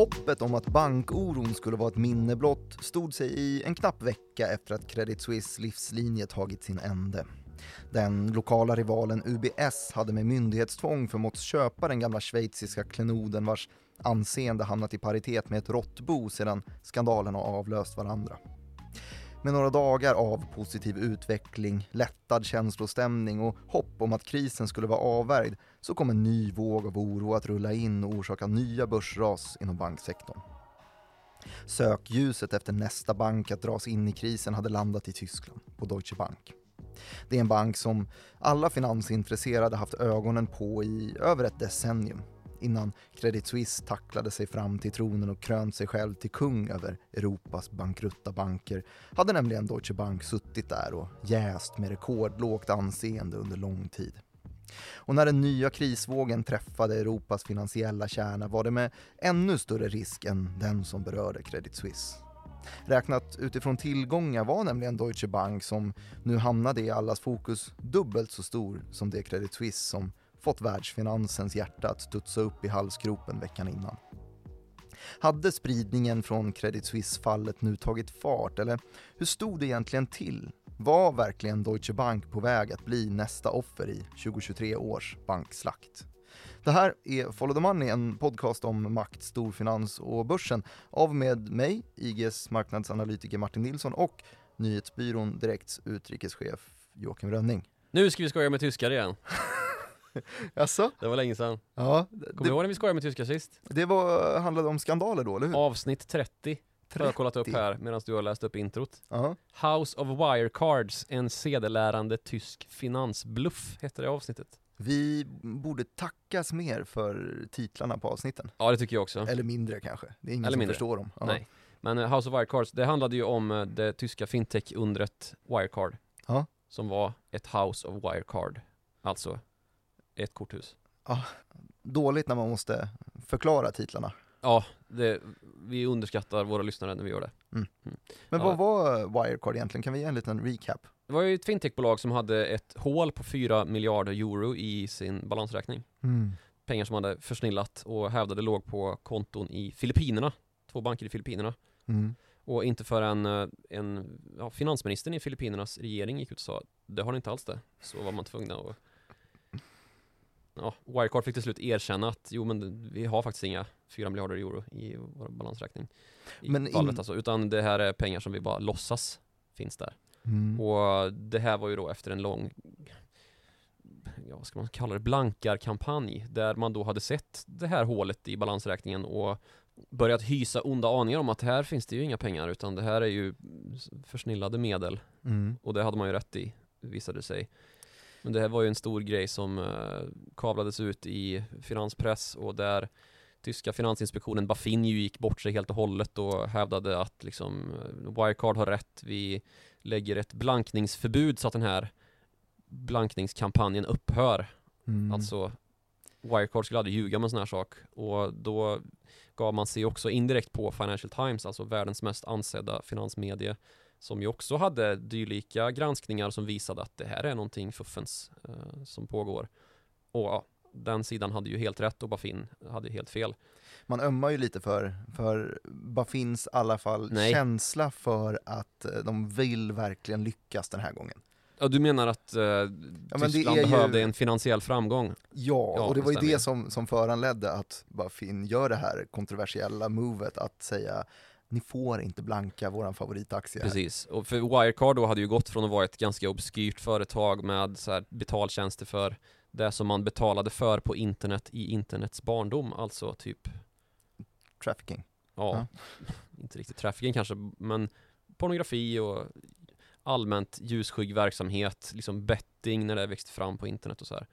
Hoppet om att bankoron skulle vara ett minne blott stod sig i en knapp vecka efter att Credit Suisse livslinje tagit sin ände. Den lokala rivalen UBS hade med myndighetstvång förmåtts köpa den gamla schweiziska klenoden vars anseende hamnat i paritet med ett råttbo sedan skandalerna avlöst varandra. Med några dagar av positiv utveckling, lättad känslostämning och hopp om att krisen skulle vara avvärjd så kom en ny våg av oro att rulla in och orsaka nya börsras inom banksektorn. Sökljuset efter nästa bank att dras in i krisen hade landat i Tyskland, på Deutsche Bank. Det är en bank som alla finansintresserade haft ögonen på i över ett decennium innan Credit Suisse tacklade sig fram till tronen och krönt sig själv till kung över Europas bankrutta banker hade nämligen Deutsche Bank suttit där och jäst med rekordlågt anseende under lång tid. Och när den nya krisvågen träffade Europas finansiella kärna var det med ännu större risk än den som berörde Credit Suisse. Räknat utifrån tillgångar var nämligen Deutsche Bank, som nu hamnade i allas fokus, dubbelt så stor som det Credit Suisse som fått världsfinansens hjärta att studsa upp i halsgropen veckan innan. Hade spridningen från Credit Suisse-fallet nu tagit fart, eller hur stod det egentligen till? Var verkligen Deutsche Bank på väg att bli nästa offer i 2023 års bankslakt? Det här är Follow the Money, en podcast om makt, storfinans och börsen av med mig, IGs marknadsanalytiker Martin Nilsson och nyhetsbyrån Direkts utrikeschef Joakim Rönning. Nu ska vi skoja med tyskar igen. Jaså? Det var länge sedan. Ja, Kommer du ihåg när vi skojade med tyskar sist? det var, handlade om skandaler då, eller hur? Avsnitt 30 har jag kollat upp här medan du har läst upp introt. Ja. House of Wirecards, en sedelärande tysk finansbluff, heter det avsnittet. Vi borde tackas mer för titlarna på avsnitten. Ja, det tycker jag också. Eller mindre kanske. Det är ingen Eller som mindre. förstår dem. Ja. Nej. Men eh, House of Wirecards, det handlade ju om eh, det tyska fintech-undret Wirecard. Ja. Som var ett House of Wirecard. Alltså ett korthus. Dåligt när man måste förklara titlarna. Ja, det, vi underskattar våra lyssnare när vi gör det. Men Ja. vad var Wirecard egentligen? Kan vi ge en liten recap? Det var ju ett fintechbolag som hade ett hål på 4 miljarder euro i sin balansräkning. Pengar som hade försnillat och hävdade låg på konton i Filippinerna. Två banker i Filippinerna. Mm. Och inte förrän eh, en, ja, finansministern i Filippinernas regering gick ut och sa det har ni inte alls det. Så var man tvungna att Ja, Wirecard fick till slut erkänna att jo men vi har faktiskt inga 4 miljarder euro i vår balansräkning. I Men in- fallet alltså, utan det här är pengar som vi bara låtsas finns där. Mm. Och det här var ju då efter en lång Ja, vad ska man kalla det? Blankarkampanj Där man då hade sett det här hålet i balansräkningen och Börjat hysa onda aningar om att här finns det ju inga pengar utan det här är ju försnillade medel Mm. Och det hade man ju rätt i, visade sig Men det här var ju en stor grej som eh, kavlades ut i finanspress och där Tyska finansinspektionen Bafin ju gick bort sig helt och hållet och hävdade att liksom eh, Wirecard har rätt, vi lägger ett blankningsförbud så att den här blankningskampanjen upphör. Mm. Alltså Wirecard skulle aldrig ljuga med en sån här sak och då gav man sig också indirekt på Financial Times, alltså världens mest ansedda finansmedie som ju också hade dylika granskningar som visade att det här är någonting fuffens eh, som pågår. Och ja, den sidan hade ju helt rätt och Bafin hade ju helt fel. Man ömmar ju lite för, för Bafins i alla fall Nej. känsla för att eh, de vill verkligen lyckas den här gången. Ja, du menar att eh, det Tyskland ju- behövde en finansiell framgång? Ja, Ja, och det var ju det som, som föranledde att Bafin gör det här kontroversiella movet att säga ni får inte blanka våran favoritaktie här." Precis, och för Wirecard då hade ju gått från att vara ett ganska obskyrt företag med så här betaltjänster för det som man betalade för på internet i internets barndom, alltså typ, Trafficking. ja, inte riktigt trafficking kanske, men pornografi och allmänt ljusskygg verksamhet, liksom betting när det växte fram på internet och så här.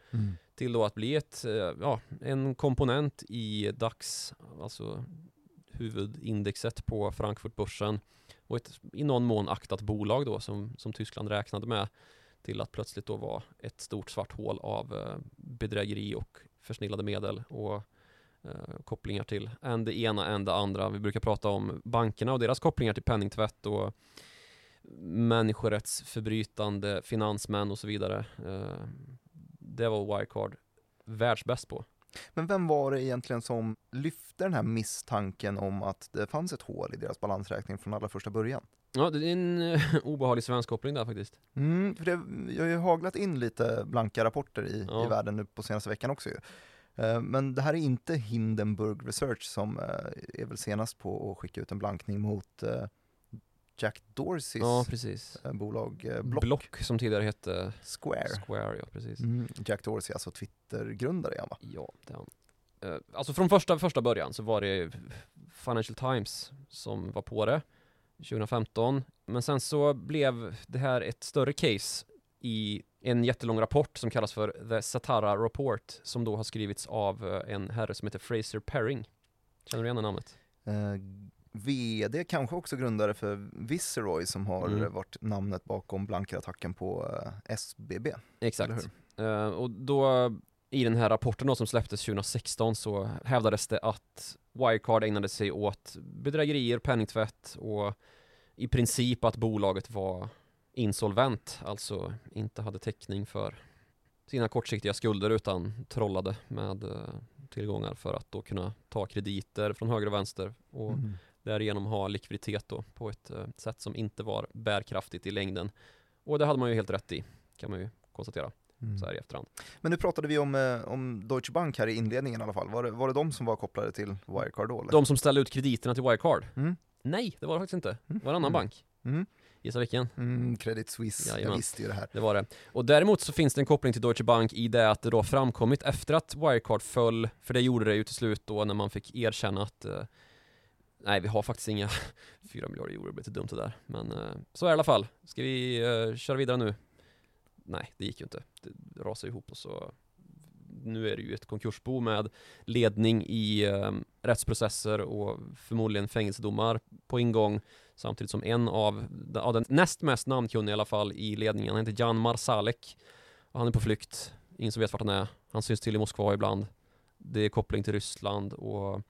Till då att bli ett, eh, ja, en komponent i DAX, alltså huvudindexet på Frankfurtbörsen och ett i någon mån aktat bolag då som, som Tyskland räknade med till att plötsligt då vara ett stort svart hål av eh, bedrägeri och försnillade medel och eh, kopplingar till en det ena, än det andra. Vi brukar prata om bankerna och deras kopplingar till penningtvätt och människorättsförbrytande finansmän och så vidare. Eh, det var Wirecard världsbäst på. Men vem var det egentligen som lyfte den här misstanken om att det fanns ett hål i deras balansräkning från allra första början? Ja, det är en uh, obehaglig svensk koppling där faktiskt. Mm, för det, jag har ju haglat in lite blanka rapporter i, ja. i världen nu på senaste veckan också ju. Eh, men det här är inte Hindenburg Research som är väl senast på att skicka ut en blankning mot Jack Dorseys ja, precis. Eh, bolag eh, Block. Block som tidigare hette Square. Square, ja precis. Mm, Jack Dorsey, alltså Twitter-grundare igen va? Ja, det är han. Uh, alltså från första, första början så var det Financial Times som var på det 2015. Men sen så blev det här ett större case i en jättelång rapport som kallas för The Satara Report som då har skrivits av en herre som heter Fraser Perring. Känner du igen det namnet? Uh, VD, kanske också grundare för Viceroy som har mm. varit namnet bakom blankerattacken på eh, SBB. Exakt. Uh, och då i den här rapporten då, som släpptes 2016 så hävdades det att Wirecard ägnade sig åt bedrägerier, penningtvätt och i princip att bolaget var insolvent, alltså inte hade täckning för sina kortsiktiga skulder utan trollade med uh, tillgångar för att då kunna ta krediter från höger och vänster och mm därigenom ha likviditet då på ett uh, sätt som inte var bärkraftigt i längden. Och det hade man ju helt rätt i, kan man ju konstatera. Mm. så här i efterhand. Men nu pratade vi om, eh, om Deutsche Bank här i inledningen i alla fall. Var det, var det de som var kopplade till Wirecard då? Eller? De som ställde ut krediterna till Wirecard? Mm. Nej, det var det faktiskt inte. Det var en annan mm. bank. Mm. Gissa vilken? Mm, Credit Suisse, Jajamän. jag visste ju det här. Det var det. Och däremot så finns det en koppling till Deutsche Bank i det att det då framkommit efter att Wirecard föll, för det gjorde det ju till slut då när man fick erkänna att uh, Nej, vi har faktiskt inga 4 miljarder euro, det blir lite dumt det där. Men eh, så är det i alla fall. Ska vi eh, köra vidare nu? Nej, det gick ju inte. Det rasade ihop och så nu är det ju ett konkursbo med ledning i eh, rättsprocesser och förmodligen fängelsedomar på ingång samtidigt som en av, av den näst mest namnkunniga i alla fall i ledningen, han heter Jan Marsalek och han är på flykt, ingen som vet vart han är, han syns till i Moskva ibland det är koppling till Ryssland och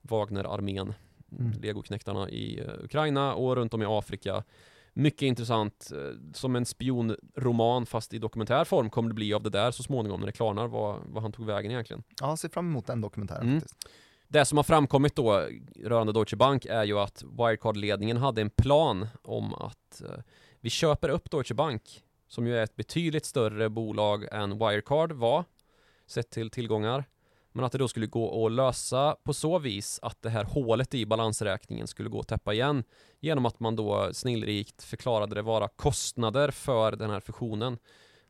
Wagner-armén mm. legoknektarna i uh, Ukraina och runt om i Afrika. Mycket intressant, uh, som en spionroman fast i dokumentär form kommer det bli av det där så småningom när det klarnar vad, vad han tog vägen egentligen. Ja, ser fram emot den dokumentären mm. faktiskt. Det som har framkommit då rörande Deutsche Bank är ju att Wirecard-ledningen hade en plan om att uh, vi köper upp Deutsche Bank som ju är ett betydligt större bolag än Wirecard var sett till tillgångar men att det då skulle gå att lösa på så vis att det här hålet i balansräkningen skulle gå att täppa igen genom att man då snillrikt förklarade det vara kostnader för den här fusionen.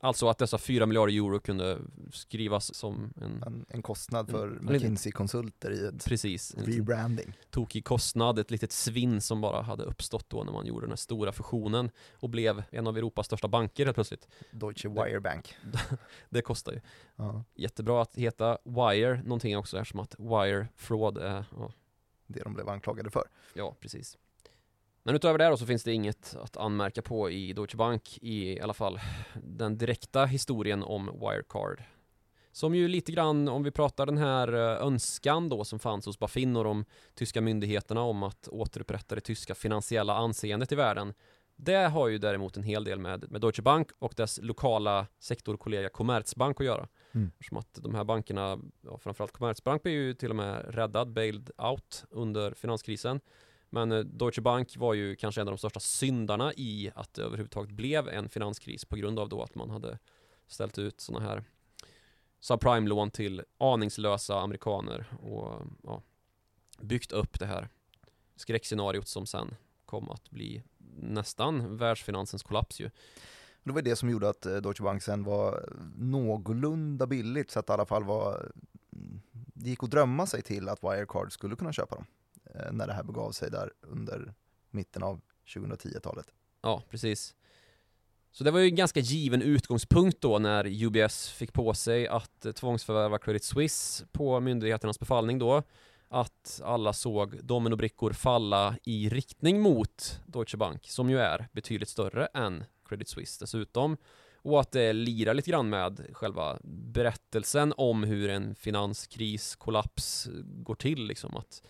Alltså att dessa 4 miljarder euro kunde skrivas som en... En, en kostnad för McKinsey-konsulter i ett precis, rebranding. Tokig kostnad, ett litet svinn som bara hade uppstått då när man gjorde den här stora fusionen och blev en av Europas största banker helt plötsligt. Deutsche Wire Bank. det kostar ju. Ja. Jättebra att heta Wire någonting också eftersom att Wire Fraud är... Ja. Det de blev anklagade för. Ja, precis. Men utöver det då så finns det inget att anmärka på i Deutsche Bank i alla fall den direkta historien om Wirecard. Som ju lite grann, om vi pratar den här eh, önskan då som fanns hos Bafin och de tyska myndigheterna om att återupprätta det tyska finansiella anseendet i världen. Det har ju däremot en hel del med, med Deutsche Bank och dess lokala sektorkollega Commerzbank att göra. Mm. Som att de här bankerna, ja, framförallt Commerzbank blir ju till och med räddad, bailed out under finanskrisen. Men eh, Deutsche Bank var ju kanske en av de största syndarna i att det överhuvudtaget blev en finanskris på grund av då att man hade ställt ut sådana här subprime-lån till aningslösa amerikaner och ja, byggt upp det här skräckscenariot som sen kom att bli nästan världsfinansens kollaps ju. Det var det som gjorde att eh, Deutsche Bank sen var någorlunda billigt så att det i alla fall var mm, det gick att drömma sig till att Wirecard skulle kunna köpa dem. Eh, när det här begav sig där under mitten av 2010-talet. Ja, precis. Så det var ju en ganska given utgångspunkt då när UBS fick på sig att tvångsförvärva Credit Suisse på myndigheternas befallning då. Att alla såg dominobrickor falla i riktning mot Deutsche Bank, som ju är betydligt större än Credit Suisse dessutom. Och att det lirar lite grann med själva berättelsen om hur en finanskris, kollaps går till liksom. Att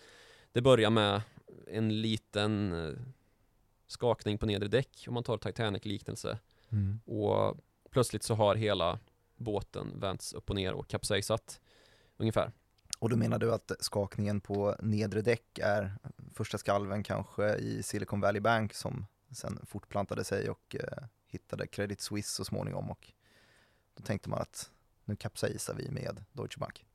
det börjar med en liten eh, skakning på nedre däck om man tar Titanic-liknelse. Mm. Och plötsligt så har hela båten vänts upp och ner och kapsejsat. ungefär. Och då menar du att skakningen på nedre däck är första skalven kanske i Silicon Valley Bank som sen fortplantade sig och eh, hittade Credit Suisse så småningom och då tänkte man att nu kapsejsar vi med Deutsche Bank.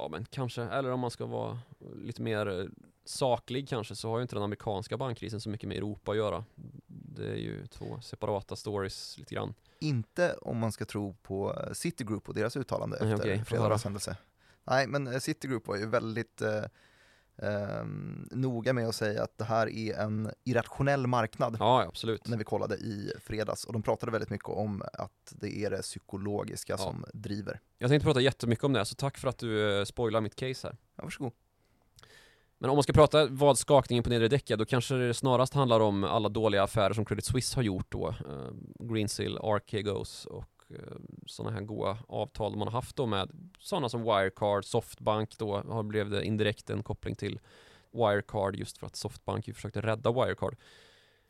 Ja men kanske, eller om man ska vara lite mer eh, saklig kanske så har ju inte den amerikanska bankkrisen så mycket med Europa att göra. Det är ju två separata stories lite grann. Inte om man ska tro på Citigroup och deras uttalande efter få fredagens händelse. Nej, men eh, Citigroup var ju väldigt eh, eh, noga med att säga att det här är en irrationell marknad Ja, absolut. när vi kollade i fredags och de pratade väldigt mycket om att det är det psykologiska Ja. som driver. Jag tänkte prata jättemycket om det, så tack för att du eh, spoilar mitt case här. Ja, varsågod. Men om man ska prata vad skakningen på nedre däck är, då kanske det snarast handlar om alla dåliga affärer som Credit Suisse har gjort då. Eh, Greensill, Archegos och eh, sådana här goda avtal man har haft då med sådana som Wirecard, Softbank då har blev det indirekt en koppling till Wirecard just för att Softbank ju försökte rädda Wirecard.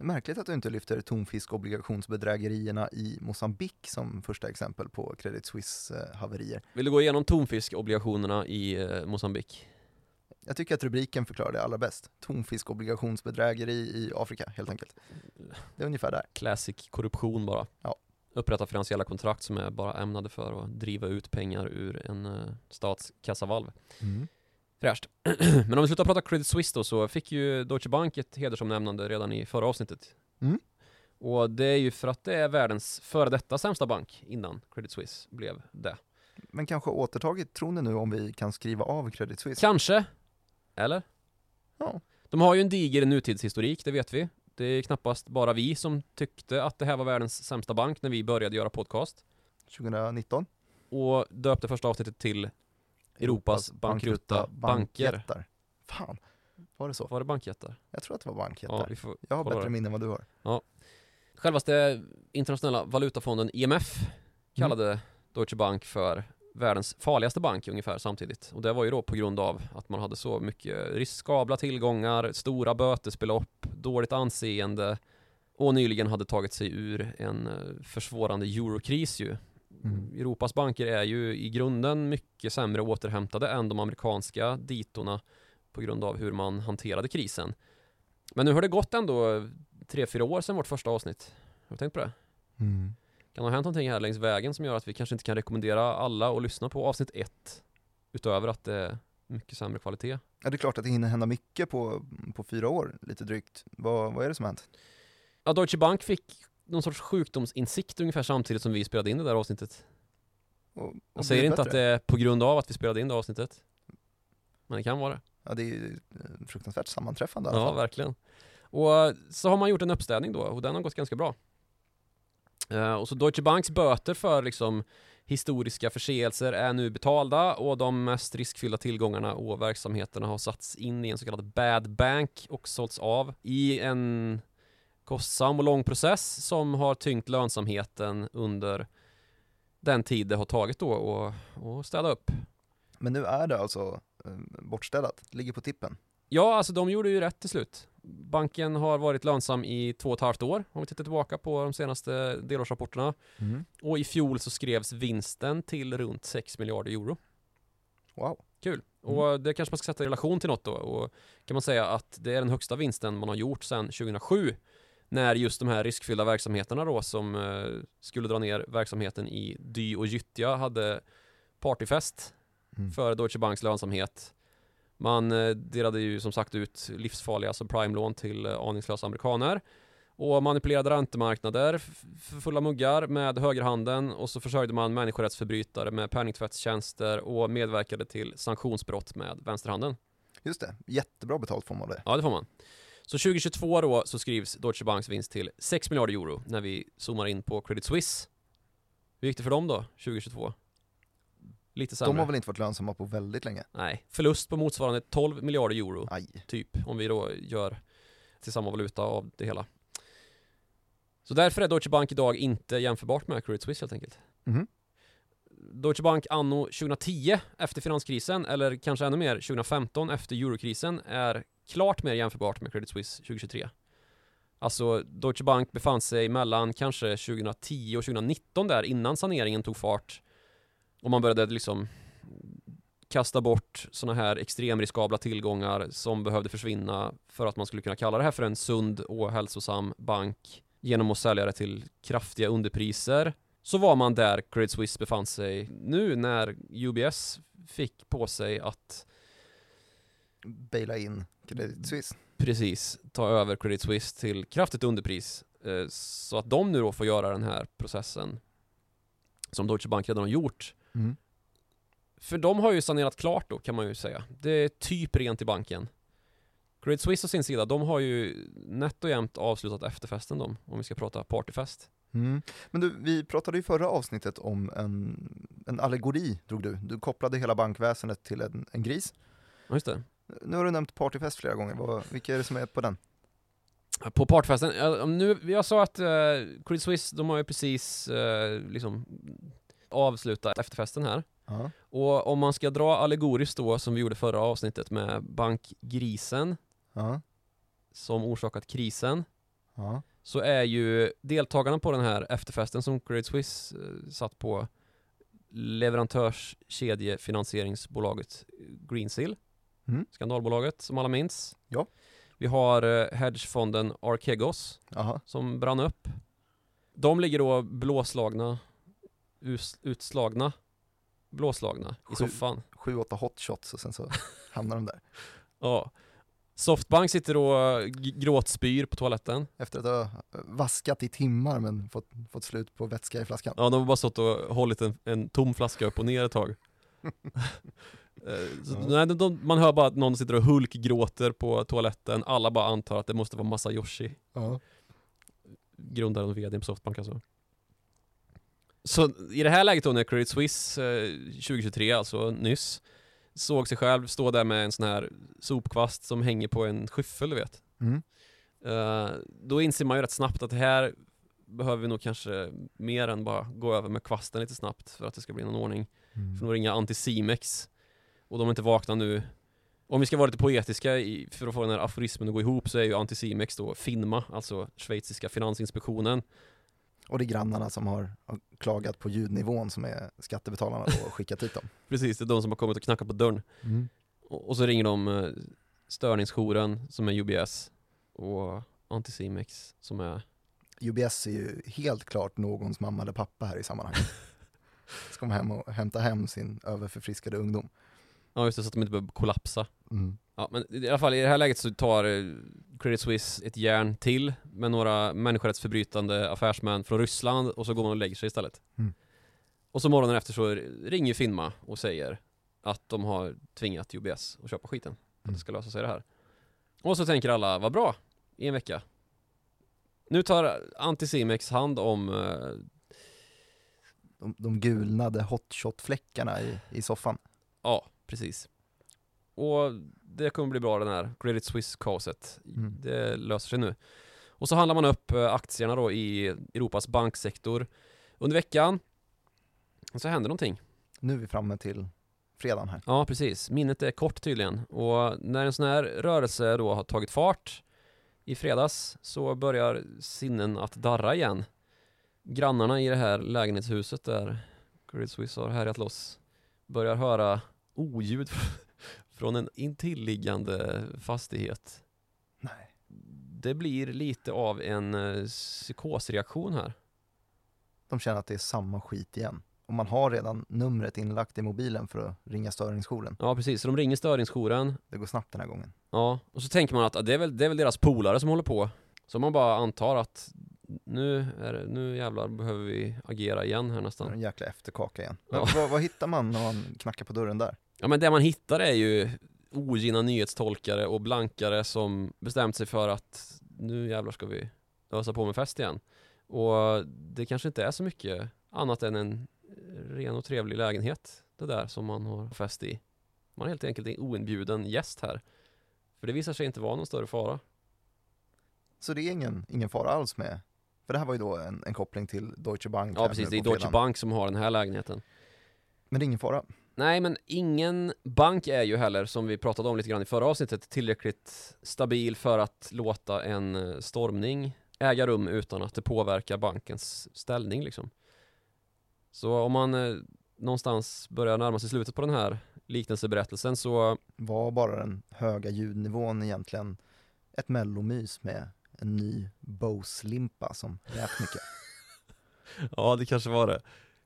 Märkligt att du inte lyfter tonfiskobligationsbedrägerierna i Mosambik som första exempel på Credit Suisse eh, haverier. Vill du gå igenom tonfiskobligationerna i eh, Mosambik? Jag tycker att rubriken förklarar det allra bäst. Tonfiskobligationsbedrägeri i Afrika, helt enkelt. Det är ungefär där. Classic korruption bara. Ja. Upprätta finansiella kontrakt som är bara ämnade för att driva ut pengar ur en uh, stats kassavalv. Fräscht. Men om vi slutar prata Credit Suisse då så fick ju Deutsche Bank ett hedersomnämnande redan i förra avsnittet. Mm. Och det är ju för att det är världens före detta sämsta bank innan Credit Suisse blev det. Men kanske återtagit tron nu om vi kan skriva av Credit Suisse? Kanske? Eller? Ja. De har ju en diger nutidshistorik, det vet vi. Det är knappast bara vi som tyckte att det här var världens sämsta bank när vi började göra podcast. 2019? Och döpte första avsnittet till Europas bankrutta banker. bankjättar. Fan, var det så? Var det bankjättar? Jag tror att det var Ja, bankjättar. får Jag har bättre minne än vad du har. Självaste internationella valutafonden IMF kallade Deutsche Bank för världens farligaste bank ungefär samtidigt. Och det var ju då på grund av att man hade så mycket riskabla tillgångar, stora bötesbelopp, dåligt anseende och nyligen hade tagit sig ur en eh, försvårande eurokris ju. Mm. Europas banker är ju i grunden mycket sämre återhämtade än de amerikanska ditorna på grund av hur man hanterade krisen. Men nu har det gått ändå tre, fyra år sedan vårt första avsnitt. Har du tänkt på det? Mm. Kan det ha hänt någonting här längs vägen som gör att vi kanske inte kan rekommendera alla att lyssna på avsnitt ett utöver att det är mycket sämre kvalitet? Ja, det är klart att det hinner hända mycket på, på fyra år, lite drygt. Vad, vad är det som har hänt? Ja, Deutsche Bank fick någon sorts sjukdomsinsikt ungefär samtidigt som vi spelade in det där avsnittet. Och, och Jag säger inte att bättre? det är på grund av att vi spelade in det avsnittet. Men det kan vara det. Ja, det är ju ett fruktansvärt sammanträffande i alla Ja, fall. verkligen. Och så har man gjort en uppstädning då och den har gått ganska bra. Eh, och så Deutsche Banks böter för liksom historiska förseelser är nu betalda och de mest riskfyllda tillgångarna och verksamheterna har satts in i en så kallad bad bank och sålts av i en kostsam och lång process som har tyngt lönsamheten under den tid det har tagit då att- att städa upp. Men nu är det alltså eh, bortstädat, ligger på tippen. Ja, alltså de gjorde ju rätt till slut. Banken har varit lönsam i två och ett halvt år om vi tittar tillbaka på de senaste delårsrapporterna. Och i fjol så skrevs vinsten till runt 6 miljarder euro. Wow. Kul. Och det kanske man ska sätta i relation till något då. Och kan man säga att det är den högsta vinsten man har gjort sedan 2007. När just de här riskfyllda verksamheterna då som eh, skulle dra ner verksamheten i Dy och Gyttja hade partyfest Mm. för Deutsche Banks lönsamhet. Man eh, delade ju som sagt ut livsfarliga subprime-lån till eh, aningslösa amerikaner och manipulerade räntemarknader för fulla muggar med högerhanden och så försörjde man människorättsförbrytare med penningtvättstjänster och medverkade till sanktionsbrott med vänsterhanden. Just det, jättebra betalt får man det. Ja, det får man. Så 2022 då så skrivs Deutsche Banks vinst till 6 miljarder euro när vi zoomar in på Credit Suisse. Hur gick det för dem då 2022? Lite sämre. De har väl inte varit lönsamma på väldigt länge? Nej, förlust på motsvarande 12 miljarder euro, Aj. typ, om vi då gör till samma valuta av det hela. Så därför är Deutsche Bank idag inte jämförbart med Credit Suisse helt enkelt. Mhm. Deutsche Bank anno 2010 efter finanskrisen, eller kanske ännu mer 2015 efter eurokrisen, är klart mer jämförbart med Credit Suisse 2023. Alltså, Deutsche Bank befann sig mellan kanske 2010 och 2019 där innan saneringen tog fart och man började liksom kasta bort sådana här extremriskabla tillgångar som behövde försvinna för att man skulle kunna kalla det här för en sund och hälsosam bank genom att sälja det till kraftiga underpriser så var man där Credit Suisse befann sig nu när UBS fick på sig att Baila in Credit Suisse. precis ta över Credit Suisse till kraftigt underpris eh, så att de nu då får göra den här processen som Deutsche Bank redan har gjort Mm. För de har ju sanerat klart då kan man ju säga. Det är typ rent i banken. Credit Suisse å sin sida, de har ju nätt och jämnt avslutat efterfesten de, om vi ska prata partyfest. Mm. Men du, vi pratade i förra avsnittet om en, en allegori, drog du. Du kopplade hela bankväsendet till en, en gris. Ja, just det. Nu har du nämnt partyfest flera gånger. Vad, vilka är det som är på den? På partyfesten, nu, jag sa att eh, Credit Suisse, de har ju precis eh, liksom avslutat efterfesten här. Ja. Och om man ska dra allegoriskt då, som vi gjorde förra avsnittet med bankgrisen Ja. som orsakat krisen, Ja. så är ju deltagarna på den här efterfesten som Credit Suisse eh, satt på leverantörskedjefinansieringsbolaget Greensill, Mm. skandalbolaget som alla minns. Ja. Vi har eh, hedgefonden Archegos Jaha. som brann upp. De ligger då blåslagna, utslagna, blåslagna i Sju. soffan. Sju, åtta hotshots och sen så hamnar de där. Ja. Softbank sitter då g- gråtspyr på toaletten. Efter att ha vaskat i timmar men fått, fått slut på vätska i flaskan. Ja, de har bara stått och hållit en, en tom flaska upp och ner ett tag. Eh, så, nej, de, de, man hör bara att någon sitter och hulkgråter på toaletten. Alla bara antar att det måste vara Masayoshi, Ja. grundaren och vdn på Softbank alltså. Så i det här läget då när Credit Suisse eh, 2023, alltså nyss, såg sig själv stå där med en sån här sopkvast som hänger på en skyffel, du vet. Mm. Eh, då inser man ju rätt snabbt att det här behöver vi nog kanske mer än bara gå över med kvasten lite snabbt för att det ska bli någon ordning. Mm. För de ringer Anticimex och de är inte vakna nu. Om vi ska vara lite poetiska i, för att få den här aforismen att gå ihop så är ju Anticimex då Finma, alltså schweiziska finansinspektionen. Och det är grannarna som har, har klagat på ljudnivån som är skattebetalarna då och skickat hit dem. Precis, det är de som har kommit och knackat på dörren. Och, och så ringer de eh, störningsjouren som är UBS och Anticimex som är UBS är ju helt klart någons mamma eller pappa här i sammanhanget. Ska de hem och hämta hem sin överförfriskade ungdom. Ja just det, så att de inte behöver kollapsa. Mm. Ja, men i alla fall i det här läget så tar eh, Credit Suisse ett järn till med några människorättsförbrytande affärsmän från Ryssland och så går man och lägger sig istället. Mm. Och så morgonen efter så ringer Finma och säger att de har tvingat UBS att köpa skiten. För att Mm. det ska lösa sig det här. Och så tänker alla, vad bra, i en vecka. Nu tar Anticimex hand om eh, De, de gulnade hotshot-fläckarna i, i soffan. Ja, precis. Och det kommer bli bra den här Credit Suisse-kaoset. Mm. Det löser sig nu. Och så handlar man upp eh, aktierna då i Europas banksektor under veckan. Och så händer någonting. Nu är vi framme till fredagen här. Ja, precis. Minnet är kort tydligen. Och när en sån här rörelse då har tagit fart i fredags så börjar sinnen att darra igen. Grannarna i det här lägenhetshuset där Credit Suisse har härjat loss börjar höra oljud från en intilliggande fastighet. Nej. Det blir lite av en eh, psykosreaktion här. De känner att det är samma skit igen. Och man har redan numret inlagt i mobilen för att ringa störningsjouren. Ja, precis. Så de ringer störningsjouren Det går snabbt den här gången. Ja, och så tänker man att det är väl, det är väl deras polare som håller på. Så man bara antar att nu, är det, nu jävlar behöver vi agera igen här nästan. en jäkla efterkaka igen. Ja. Vad, vad hittar man när man knackar på dörren där? Ja men det man hittar är ju ogina nyhetstolkare och blankare som bestämt sig för att nu jävlar ska vi ösa på med fest igen. Och det kanske inte är så mycket annat än en ren och trevlig lägenhet det där som man har fest i. Man är helt enkelt en oinbjuden gäst här. För det visar sig inte vara någon större fara. Så det är ingen, ingen fara alls med, för det här var ju då en, en koppling till Deutsche Bank. Ja precis, det är Deutsche. Bank som har den här lägenheten. Men det är ingen fara. Nej, men ingen bank är ju heller, som vi pratade om lite grann i förra avsnittet, tillräckligt stabil för att låta en eh, stormning äga rum utan att det påverkar bankens ställning liksom. Så om man eh, någonstans börjar närma sig slutet på den här liknelseberättelsen så Var bara den höga ljudnivån egentligen ett mellomys med en ny Bose-limpa som lät mycket? Ja det kanske var det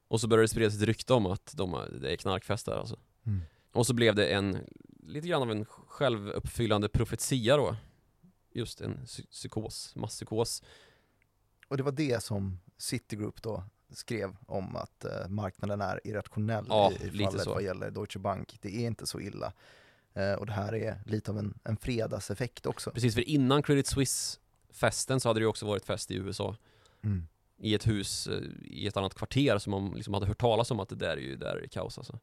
Och så började det spridas ett rykte om att de, det är knarkfest där alltså Mm. Och så blev det en, lite grann av en självuppfyllande profetia då Just en psy- psykos, masspsykos Och det var det som Citigroup då skrev om att eh, marknaden är irrationell Ja, i, i fallet vad gäller Deutsche Bank. Det är inte så illa. Eh, och det här är lite av en, en fredagseffekt också. Precis, för innan Credit Suisse-festen så hade det ju också varit fest i USA Mm. I ett hus eh, i ett annat kvarter som man liksom hade hört talas om att det där är ju, där är kaos alltså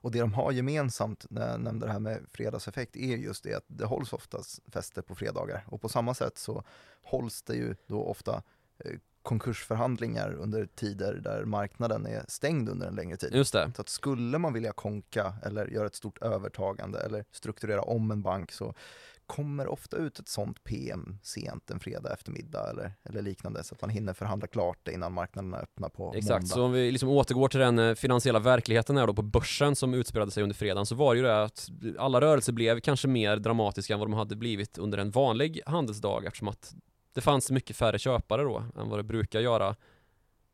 Och det de har gemensamt, när jag nämnde det här med fredagseffekt, är just det att det hålls oftast fester på fredagar. Och på samma sätt så hålls det ju då ofta eh, konkursförhandlingar under tider där marknaden är stängd under en längre tid. Just det, Så att skulle man vilja konka eller göra ett stort övertagande eller strukturera om en bank så kommer ofta ut ett sånt PM sent en fredag eftermiddag eller, eller liknande så att man hinner förhandla klart det innan marknaderna öppnar på Exakt, måndag. så om vi liksom återgår till den eh, finansiella verkligheten här då på börsen som utspelade sig under fredagen så var det ju det att alla rörelser blev kanske mer dramatiska än vad de hade blivit under en vanlig handelsdag eftersom att det fanns mycket färre köpare då än vad det brukar göra.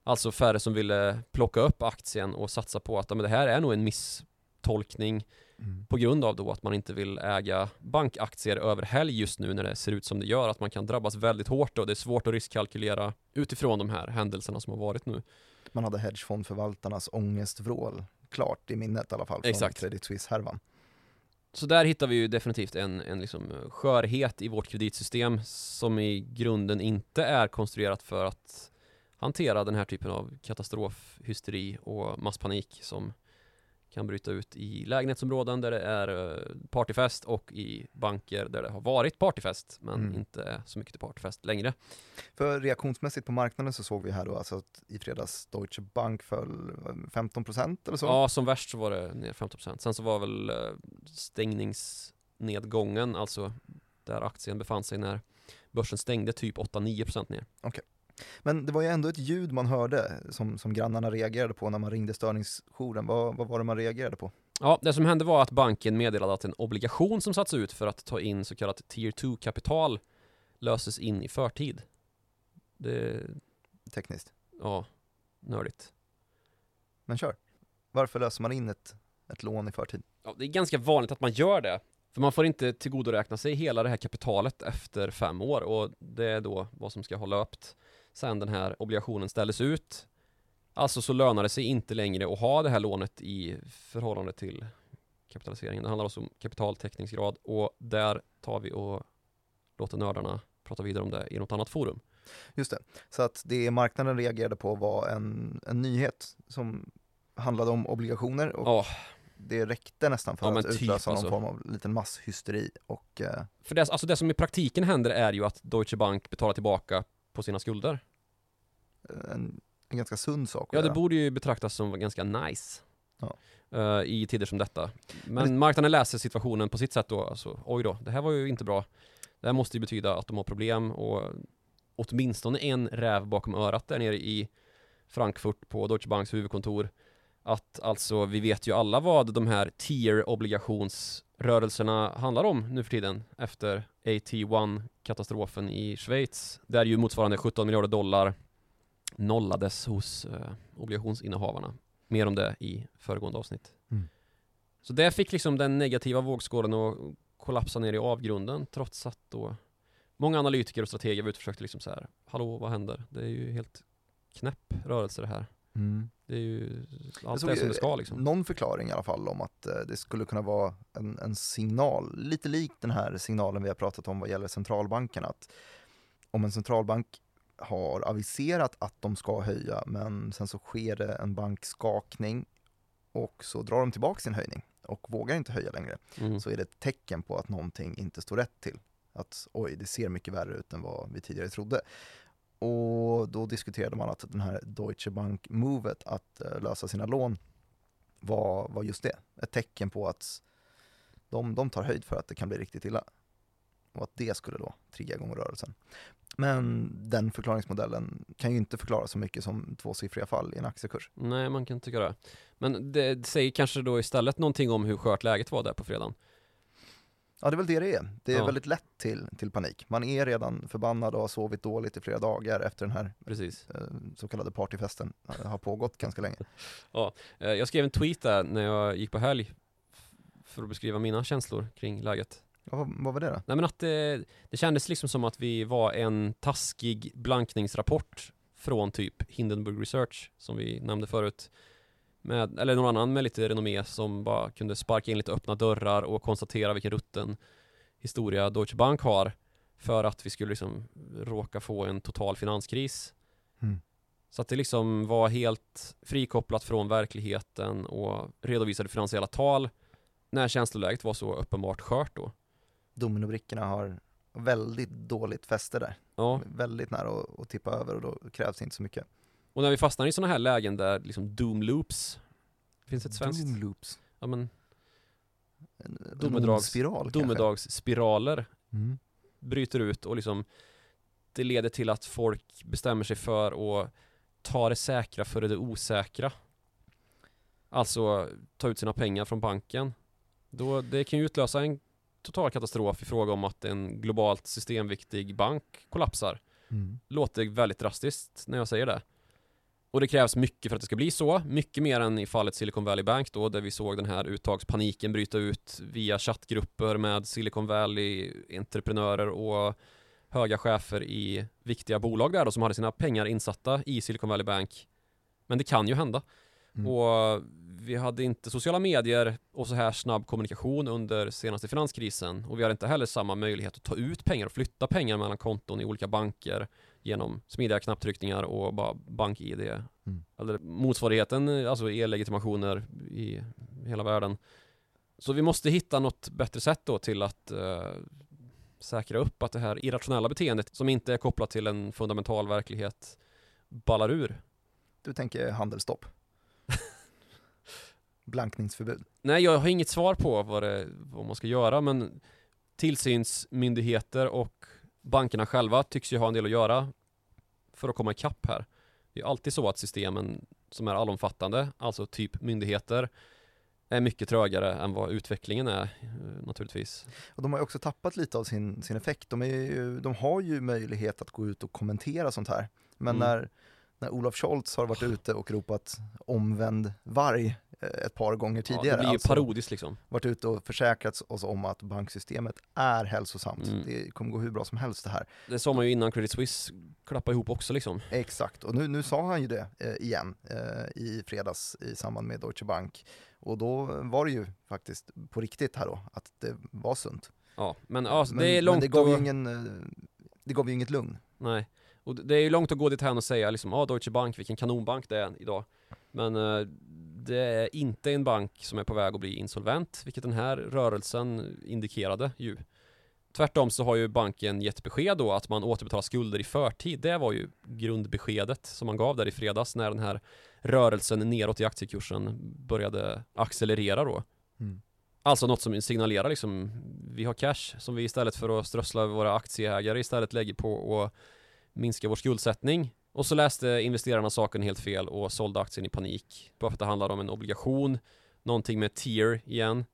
Alltså färre som ville plocka upp aktien och satsa på att men det här är nog en misstolkning Mm. på grund av då att man inte vill äga bankaktier över helg just nu när det ser ut som det gör, att man kan drabbas väldigt hårt och det är svårt att riskkalkylera utifrån de här händelserna som har varit nu. Man hade hedgefondförvaltarnas ångestvrål klart i minnet i alla fall från Exakt. Credit Suisse-härvan. Så där hittar vi ju definitivt en, en liksom eh, skörhet i vårt kreditsystem som i grunden inte är konstruerat för att hantera den här typen av katastrofhysteri och masspanik som kan bryta ut i lägenhetsområden där det är eh, partyfest och i banker där det har varit partyfest men Mm. inte är så mycket till partyfest längre. För reaktionsmässigt på marknaden så såg vi här då alltså att i fredags Deutsche Bank föll eh, 15% eller så. Ja, som värst så var det ner 15%. Sen så var väl eh, stängningsnedgången, alltså där aktien befann sig när börsen stängde, typ 8-9% ner. Men det var ju ändå ett ljud man hörde som, som grannarna reagerade på när man ringde störningsjouren. Vad, vad var det man reagerade på? Ja, det som hände var att banken meddelade att en obligation som satts ut för att ta in så kallat tier 2-kapital löses in i förtid. Det, Tekniskt. ja, nördigt. Men kör. Varför löser man in ett, ett lån i förtid? Ja, det är ganska vanligt att man gör det. För man får inte tillgodoräkna sig hela det här kapitalet efter fem år och det är då vad som ska ha löpt sen den här obligationen ställdes ut. Alltså så lönar det sig inte längre att ha det här lånet i förhållande till kapitaliseringen. Det handlar alltså om kapitaltäckningsgrad och där tar vi och låter nördarna prata vidare om det i något annat forum. Just det. Så att det marknaden reagerade på var en, en nyhet som handlade om obligationer och Ja, det räckte nästan för Ja, att typ, utlösa någon alltså. form av liten masshysteri och eh, för det, alltså det som i praktiken händer är ju att Deutsche Bank betalar tillbaka på sina skulder. en, en ganska sund sak Ja, det göra. borde ju betraktas som ganska nice. Ja. eh, I tider som detta. Men, Men det- marknaden läser situationen på sitt sätt då. Alltså, oj då, det här var ju inte bra. Det här måste ju betyda att de har problem och åtminstone en räv bakom örat där nere i Frankfurt på Deutsche Banks huvudkontor. Att alltså, vi vet ju alla vad de här tier-obligationsrörelserna handlar om nu för tiden efter AT1-katastrofen i Schweiz. Där ju motsvarande 17 miljarder dollar nollades hos eh, obligationsinnehavarna. Mer om det i föregående avsnitt. Mm. Så det fick liksom den negativa vågskålen att kollapsa ner i avgrunden trots att då många analytiker och strateger var ute och försökte liksom så här, hallå vad händer? Det är ju helt knäpp rörelse det här. Mm. Det är ju, allt är som det ska liksom. Någon förklaring i alla fall om att eh, det skulle kunna vara en, en signal, lite likt den här signalen vi har pratat om vad gäller centralbankerna. Att om en centralbank har aviserat att de ska höja men sen så sker det en bankskakning och så drar de tillbaka sin höjning och vågar inte höja längre Mm. så är det ett tecken på att någonting inte står rätt till. Att oj, det ser mycket värre ut än vad vi tidigare trodde. Och då diskuterade man att den här Deutsche Bank-movet att eh, lösa sina lån var, var just det. Ett tecken på att de, de tar höjd för att det kan bli riktigt illa. och att det skulle då trigga igång rörelsen. Men den förklaringsmodellen kan ju inte förklara så mycket som tvåsiffriga fall i en aktiekurs. Nej, man kan tycka det. Men det säger kanske då istället någonting om hur skört läget var där på fredagen. Ja, det är väl det det är. Det är Ja. väldigt lätt till, till panik. Man är redan förbannad och har sovit dåligt i flera dagar efter den här Precis. eh, så kallade partyfesten eh, har pågått ganska länge. Eh, Jag skrev en tweet där när jag gick på helg för att beskriva mina känslor kring läget. Ja, vad, vad var det då? Nej men att det, det kändes liksom som att vi var en taskig blankningsrapport från typ Hindenburg Research som vi nämnde förut. Med, eller någon annan med lite renommé som bara kunde sparka in lite öppna dörrar och konstatera vilken rutten historia Deutsche Bank har för att vi skulle liksom råka få en total finanskris. Mm. Så att det liksom var helt frikopplat från verkligheten och redovisade finansiella tal när känsloläget var så uppenbart skört då. Dominobrickorna har väldigt dåligt fäste där. Ja, Väldigt nära att, att tippa över och då krävs inte så mycket. Och när vi fastnar i sådana här lägen där liksom doom loops Finns ett svenskt? Doom loops. Ja men En, en ond spiral domedagsspiraler Mm. bryter ut och liksom Det leder till att folk bestämmer sig för att ta det säkra före det osäkra Alltså ta ut sina pengar från banken Då, det kan ju utlösa en total katastrof i fråga om att en globalt systemviktig bank kollapsar Mm. låter väldigt drastiskt när jag säger det. Och det krävs mycket för att det ska bli så. Mycket mer än i fallet Silicon Valley Bank då, där vi såg den här uttagspaniken bryta ut via chattgrupper med Silicon Valley-entreprenörer och höga chefer i viktiga bolag där då, som hade sina pengar insatta i Silicon Valley Bank. Men det kan ju hända. Mm. Och vi hade inte sociala medier och så här snabb kommunikation under senaste finanskrisen och vi hade inte heller samma möjlighet att ta ut pengar och flytta pengar mellan konton i olika banker genom smidiga knapptryckningar och bara bank-id Mm. eller motsvarigheten, alltså e-legitimationer i hela världen. Så vi måste hitta något bättre sätt då till att eh, säkra upp att det här irrationella beteendet som inte är kopplat till en fundamental verklighet ballar ur. Du tänker handelsstopp? Blankningsförbud? Nej, jag har inget svar på vad, det, vad man ska göra, men tillsynsmyndigheter och bankerna själva tycks ju ha en del att göra för att komma ikapp här. Det är alltid så att systemen som är allomfattande, alltså typ myndigheter, är mycket trögare än vad utvecklingen är eh, naturligtvis. Och de har ju också tappat lite av sin, sin effekt. De, ju, de har ju möjlighet att gå ut och kommentera sånt här. Men Mm. när, när Olof Scholz har varit ute och ropat omvänd varg eh, ett par gånger Ja, tidigare, det blir ju alltså parodiskt liksom. varit ute och försäkrat oss om att banksystemet är hälsosamt. Mm. Det kommer gå hur bra som helst det här. Det sa man ju innan Credit Suisse klappade ihop också liksom. Exakt, och nu, nu sa han ju det eh, igen eh, i fredags i samband med Deutsche Bank. Och då var det ju faktiskt på riktigt här då, att det var sunt. Ja, men ja, men, det är långt men det gav ju att- ingen, eh, det gav ju inget lugn. Nej, och det är ju långt att gå dit här och säga liksom, ah, Deutsche Bank, vilken kanonbank det är idag. Men eh, det är inte en bank som är på väg att bli insolvent, vilket den här rörelsen indikerade ju. Tvärtom så har ju banken gett besked då att man återbetalar skulder i förtid. Det var ju grundbeskedet som man gav där i fredags när den här rörelsen neråt i aktiekursen började accelerera då. Mm. Alltså något som signalerar liksom, vi har cash som vi istället för att strössla över våra aktieägare istället lägger på att minska vår skuldsättning. Och så läste investerarna saken helt fel och sålde aktien i panik. Bara för att det handlade om en obligation, någonting med tier igen.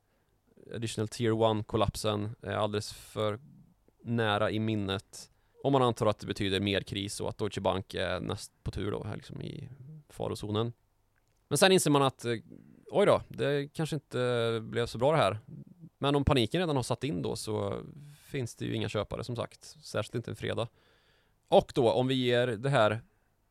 Additional tier 1 kollapsen är alldeles för nära i minnet. Om man antar att det betyder mer kris och att Deutsche Bank är näst på tur då här liksom i farozonen. Men sen inser man att eh, oj då, det kanske inte blev så bra det här. Men om paniken redan har satt in då så finns det ju inga köpare som sagt. Särskilt inte en fredag. Och då om vi ger det här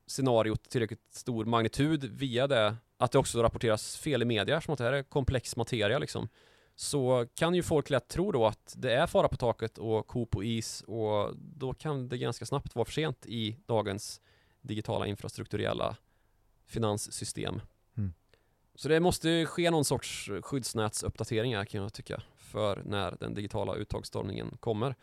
scenariot tillräckligt stor magnitud via det att det också rapporteras fel i media som att det här är komplex materia liksom. Så kan ju folk lätt tro då att det är fara på taket och ko på is och då kan det ganska snabbt vara för sent i dagens digitala infrastrukturella finanssystem. Mm. Så det måste ske någon sorts skyddsnätsuppdatering här kan jag tycka för när den digitala uttagsstormningen kommer.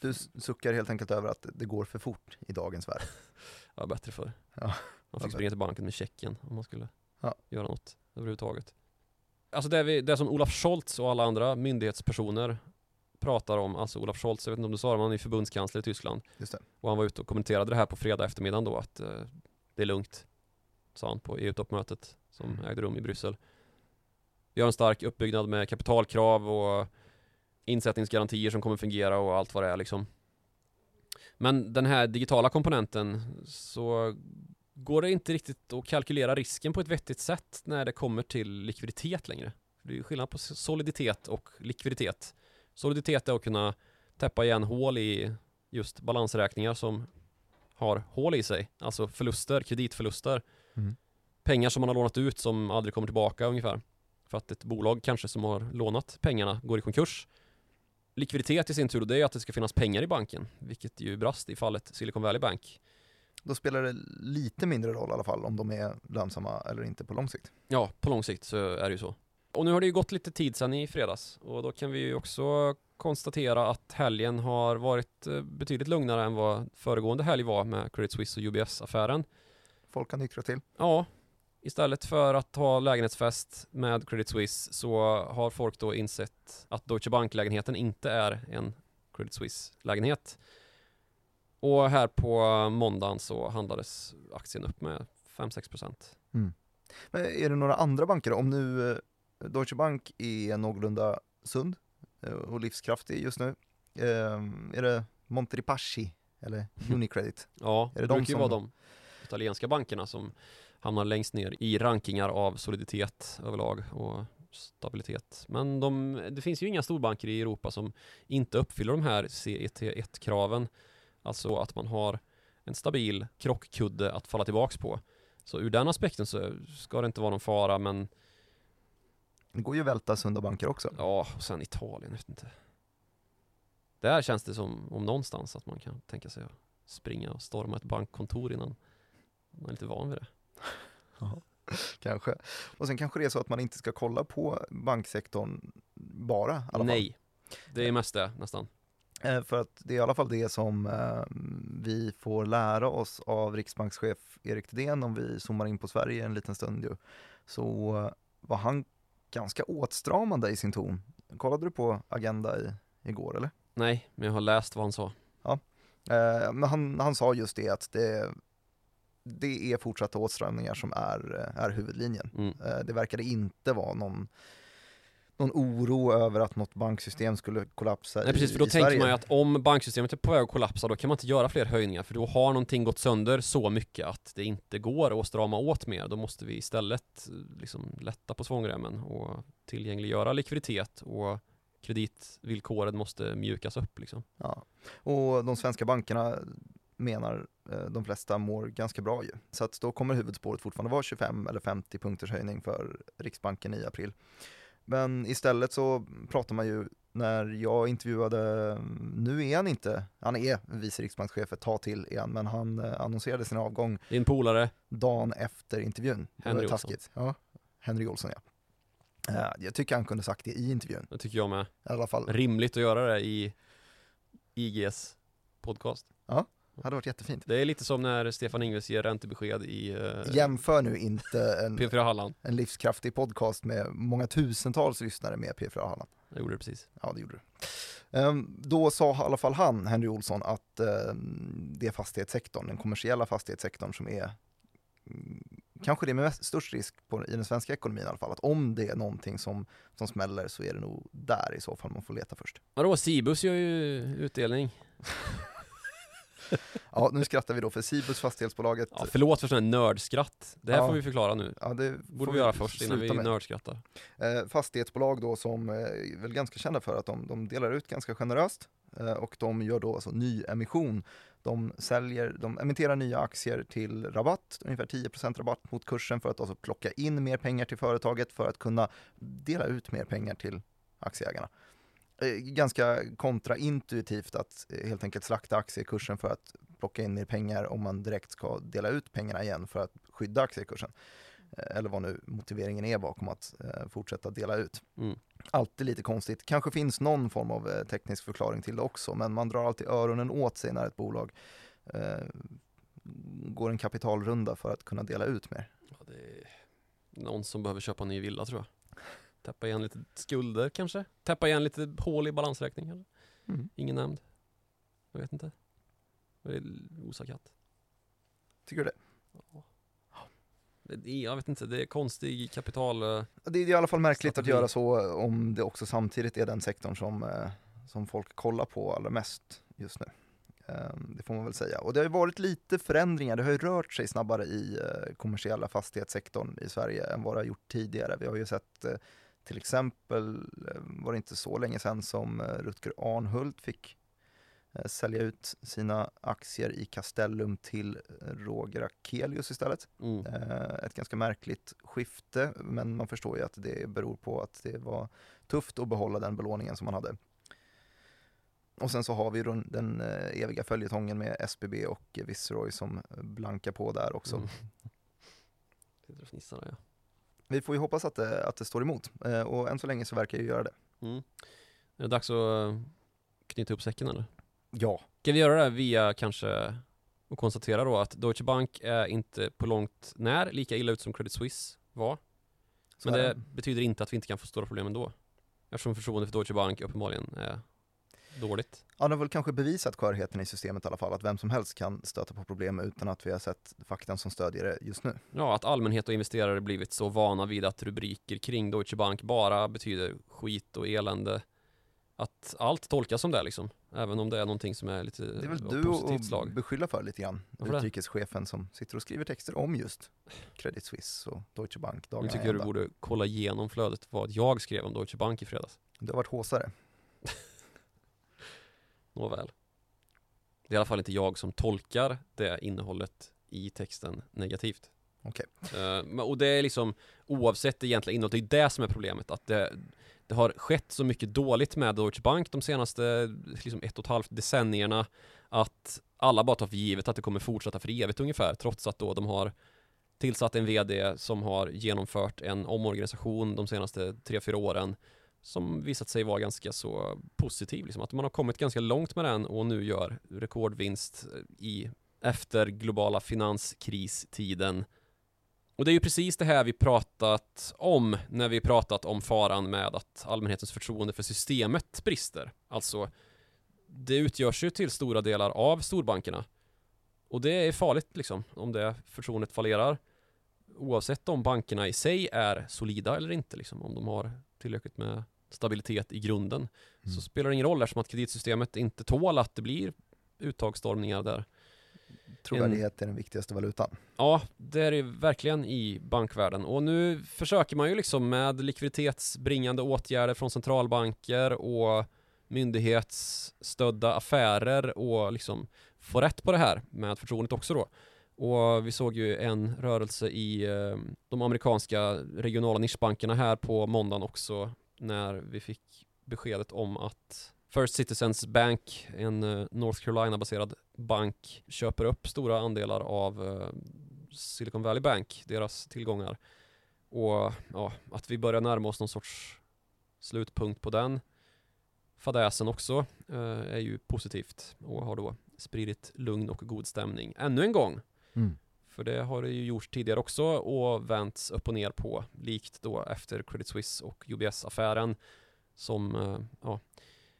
Du suckar helt enkelt över att det går för fort i dagens värld. Ja, bättre för. Ja. Man fick springa till banken med checken om man skulle Ja. göra något överhuvudtaget. Alltså det, vi, det som Olaf Scholz och alla andra myndighetspersoner pratar om, alltså Olaf Scholz, jag vet inte om du sa det, men han är förbundskansler i Tyskland. Just det. Och han var ute och kommenterade det här på fredag eftermiddagen då att eh, det är lugnt, sa han på EU-toppmötet som Mm. ägde rum i Bryssel. Vi har en stark uppbyggnad med kapitalkrav och insättningsgarantier som kommer fungera och allt vad det är liksom. Men den här digitala komponenten så går det inte riktigt att kalkylera risken på ett vettigt sätt när det kommer till likviditet längre. Det är skillnad på soliditet och likviditet. Soliditet är att kunna täppa igen hål i just balansräkningar som har hål i sig, alltså förluster, kreditförluster. Mm. Pengar som man har lånat ut som aldrig kommer tillbaka ungefär. För att ett bolag kanske som har lånat pengarna går i konkurs. Likviditet i sin tur, det är att det ska finnas pengar i banken, vilket ju brast i fallet Silicon Valley Bank. Då spelar det lite mindre roll i alla fall om de är lönsamma eller inte på lång sikt. Ja, på lång sikt så är det ju så. Och nu har det ju gått lite tid sedan i fredags och då kan vi ju också konstatera att helgen har varit eh, betydligt lugnare än vad föregående helg var med Credit Suisse och UBS-affären. Folk kan nyktra till. Ja, istället för att ha lägenhetsfest med Credit Suisse så har folk då insett att Deutsche Bank-lägenheten inte är en Credit Suisse-lägenhet. Och här på måndagen så handlades aktien upp med 5-6%. Men är det några andra banker? Om nu eh, Deutsche Bank är någorlunda sund eh, och livskraftig just nu. Eh, är det Monte Paschi eller Unicredit? Ja, Är det, det de brukar ju som- vara de italienska bankerna som hamnar längst ner i rankingar av soliditet överlag och stabilitet. Men de, det finns ju inga storbanker i Europa som inte uppfyller de här CET1-kraven. Alltså att man har en stabil krockkudde att falla tillbaks på. Så ur den aspekten så ska det inte vara någon fara, men Det går ju att välta sunda banker också. ja, och sen Italien, jag vet inte. Där känns det som om någonstans att man kan tänka sig att springa och storma ett bankkontor innan man är lite van vid det. Kanske. Och sen kanske det är så att man inte ska kolla på banksektorn bara. I alla fall. Nej, det är mest det nästan. Eh, För att det är i alla fall det som eh, vi får lära oss av riksbankschef Erik Thedéen om vi zoomar in på Sverige en liten stund ju. Så eh, var han ganska åtstramande i sin ton. Kollade du på Agenda i, igår eller? Nej, men jag har läst vad han sa. Eh, Men han, han sa just det att det, det är fortsatta åtstramningar som är, eh, är huvudlinjen. Mm. Eh, Det verkade inte vara någon, någon oro över att något banksystem skulle kollapsa Nej precis, i, för då tänker Sverige. man ju att om banksystemet är på väg att kollapsa då kan man inte göra fler höjningar för då har någonting gått sönder så mycket att det inte går att strama åt mer. Då måste vi istället eh, liksom lätta på svångremmen och tillgängliggöra likviditet och kreditvillkoren måste mjukas upp liksom. Ja. Och de svenska bankerna menar eh, de flesta mår ganska bra ju. Så att då kommer huvudspåret fortfarande vara 25 eller 50 punkters höjning för Riksbanken i april. Men istället så pratar man ju när jag intervjuade, nu är han inte, han är vice riksbankschef ett tag till igen, men han eh, annonserade sin avgång Din polare, dagen efter intervjun. Henry taskigt. Ja, Henry Olsson ja. Eh, Jag tycker han kunde sagt det i intervjun. det tycker jag med. I alla fall, Rimligt att göra det i IGs podcast. det hade varit jättefint. Det är lite som när Stefan Ingves ger räntebesked i uh, Jämför nu inte en, P4 Halland. en livskraftig podcast med många tusentals lyssnare med P4 Halland. Jag gjorde det precis. Ja, det gjorde du. Ehm, Då sa i alla fall han, Henry Olsson, att ehm, det är fastighetssektorn, den kommersiella fastighetssektorn som är mm, kanske det med mest, störst risk på, i den svenska ekonomin i alla fall. Att om det är någonting som, som smäller så är det nog där i så fall man får leta först. Vadå, Cibus gör ju utdelning. Ja, nu skrattar vi då för Cibus fastighetsbolaget. Ja, förlåt för sån här nördskratt. Det här Ja. får vi förklara nu. Ja, det borde får vi göra först innan vi med. nördskrattar. Eh, fastighetsbolag då som eh, är väl ganska kända för att de, de delar ut ganska generöst eh, och de gör då alltså nyemission. De säljer, de emitterar nya aktier till rabatt, ungefär 10% rabatt mot kursen för att alltså plocka in mer pengar till företaget för att kunna dela ut mer pengar till aktieägarna. Eh, ganska kontraintuitivt att eh, helt enkelt slakta aktiekursen för att plocka in mer pengar om man direkt ska dela ut pengarna igen för att skydda aktiekursen. Eh, Eller vad nu motiveringen är bakom att fortsätta dela ut. Mm. Alltid lite konstigt. Kanske finns någon form av teknisk förklaring till det också, men man drar alltid öronen åt sig när ett bolag eh, går en kapitalrunda för att kunna dela ut mer. Ja, det är någon som behöver köpa en ny villa tror jag. Täppa igen lite skulder kanske? Täppa igen lite hål i balansräkning kanske? Mm. Ingen nämnd? Jag vet inte. Det är osakatt. Tycker du det? Det är- Jag vet inte, det är konstig kapital... eh, Det är i alla fall märkligt Strategi. att göra så om det också samtidigt är den sektorn som, eh, som folk kollar på allra mest just nu. Eh, Det får man väl säga. Och det har ju varit lite förändringar, det har ju rört sig snabbare i eh, kommersiella fastighetssektorn i Sverige än vad det har gjort tidigare. Vi har ju sett eh, till exempel, eh, var det inte så länge sedan som eh, Rutger Arnhult fick eh, sälja ut sina aktier i Castellum till Roger Akelius istället. Mm. Ett ganska märkligt skifte, men man förstår ju att det beror på att det var tufft att behålla den belåningen som man hade. Och sen så har vi den eviga följetongen med SBB och Viceroy som blankar på där också. Mm. Sitter och fnissar ja. Vi får ju hoppas att det, att det står emot eh, och än så länge så verkar det ju göra det. Mm. Är det dags att eh, knyta ihop säcken eller? Ja, Ska vi göra det via kanske och konstatera då att Deutsche Bank är inte på långt när lika illa ut som Credit Suisse var. så Men är det betyder inte att vi inte kan få stora problem ändå. Eftersom förtroendet för Deutsche Bank uppenbarligen är dåligt. Ja, de har väl kanske bevisat skörheten i systemet i alla fall, att vem som helst kan stöta på problem utan att vi har sett faktan som stödjer det just nu. Ja, att allmänhet och investerare blivit så vana vid att rubriker kring Deutsche Bank bara betyder skit och elände. Att allt tolkas som det liksom. Även om det är någonting som är lite Det är väl du att slag. beskylla för lite grann, Varför det? utrikeschefen som sitter och skriver texter om just Credit Suisse och Deutsche Bank Nu tycker jag du borde kolla igenom flödet vad jag skrev om Deutsche Bank i fredags. Du har varit håsare. Nåväl. Det är i alla fall inte jag som tolkar det innehållet i texten negativt. Okej. Eh, men- och det är liksom oavsett det egentliga innehållet, det är det som är problemet. Att det, det har skett så mycket dåligt med Deutsche Bank de senaste liksom ett och ett halvt decennierna att alla bara tar för givet att det kommer fortsätta för evigt ungefär, trots att då de har tillsatt en VD som har genomfört en omorganisation de senaste tre fyra åren som visat sig vara ganska så positiv, liksom. att man har kommit ganska långt med den och nu gör rekordvinst eh, i efter globala finanskristiden. Och det är ju precis det här vi pratat om när vi pratat om faran med att allmänhetens förtroende för systemet brister. Alltså, det utgörs ju till stora delar av storbankerna. Och det är farligt liksom, om det förtroendet fallerar. Oavsett om bankerna i sig är solida eller inte, liksom, om de har tillräckligt med stabilitet i grunden. Mm. Så spelar det ingen roll eftersom att kreditsystemet inte tål att det blir uttagsstormningar där. Trovärdighet är den viktigaste valutan. Ja, det är det verkligen i bankvärlden och nu försöker man ju liksom med likviditetsbringande åtgärder från centralbanker och myndighetsstödda affärer och liksom få rätt på det här med förtroendet också då. Och vi såg ju en rörelse i eh, de amerikanska regionala nischbankerna här på måndagen också när vi fick beskedet om att First Citizens Bank, en eh, North Carolina-baserad bank, köper upp stora andelar av eh, Silicon Valley Bank, deras tillgångar. Och ja, att vi börjar närma oss någon sorts slutpunkt på den fadäsen också eh, är ju positivt och har då spridit lugn och god stämning ännu en gång. Mm. För det har det ju gjorts tidigare också och vänts upp och ner på, likt då efter Credit Suisse och UBS-affären som eh, ja,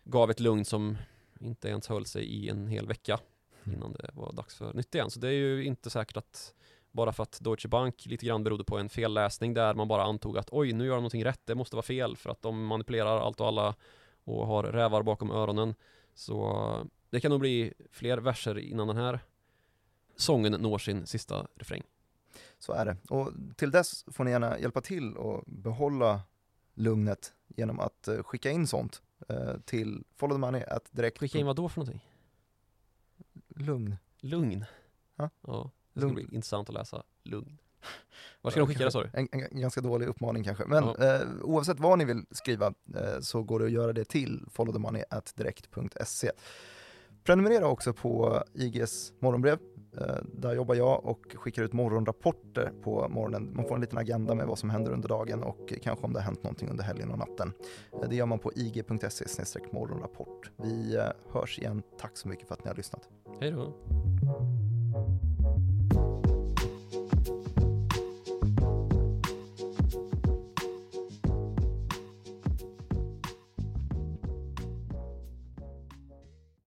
gav ett lugn som inte ens höll sig i en hel vecka innan det var dags för nytt igen. Så det är ju inte säkert att bara för att Deutsche Bank lite grann berodde på en felläsning där man bara antog att oj, nu gör de någonting rätt, det måste vara fel för att de manipulerar allt och alla och har rävar bakom öronen. Så det kan nog bli fler verser innan den här sången når sin sista refräng. Så är det. Och till dess får ni gärna hjälpa till och behålla lugnet genom att eh, skicka in sånt eh, till follow the money at direkt. Skicka in vad då för någonting? Lugn. Lugn? Ja. Ja, det ska Lugn. bli intressant att läsa. Lugn. Var ska de skicka det sa du? En, en ganska dålig uppmaning kanske. Men Ja. eh, oavsett vad ni vill skriva eh, så går det att göra det till followthemoney.direkt.se. Prenumerera också på IGs morgonbrev. Eh, där jobbar jag och skickar ut morgonrapporter på morgonen. Man får en liten agenda med vad som händer under dagen och kanske om det har hänt någonting under helgen och natten. Eh, det gör man på ig.se morgonrapport. Vi eh, hörs igen. Tack så mycket för att ni har lyssnat. Hej då.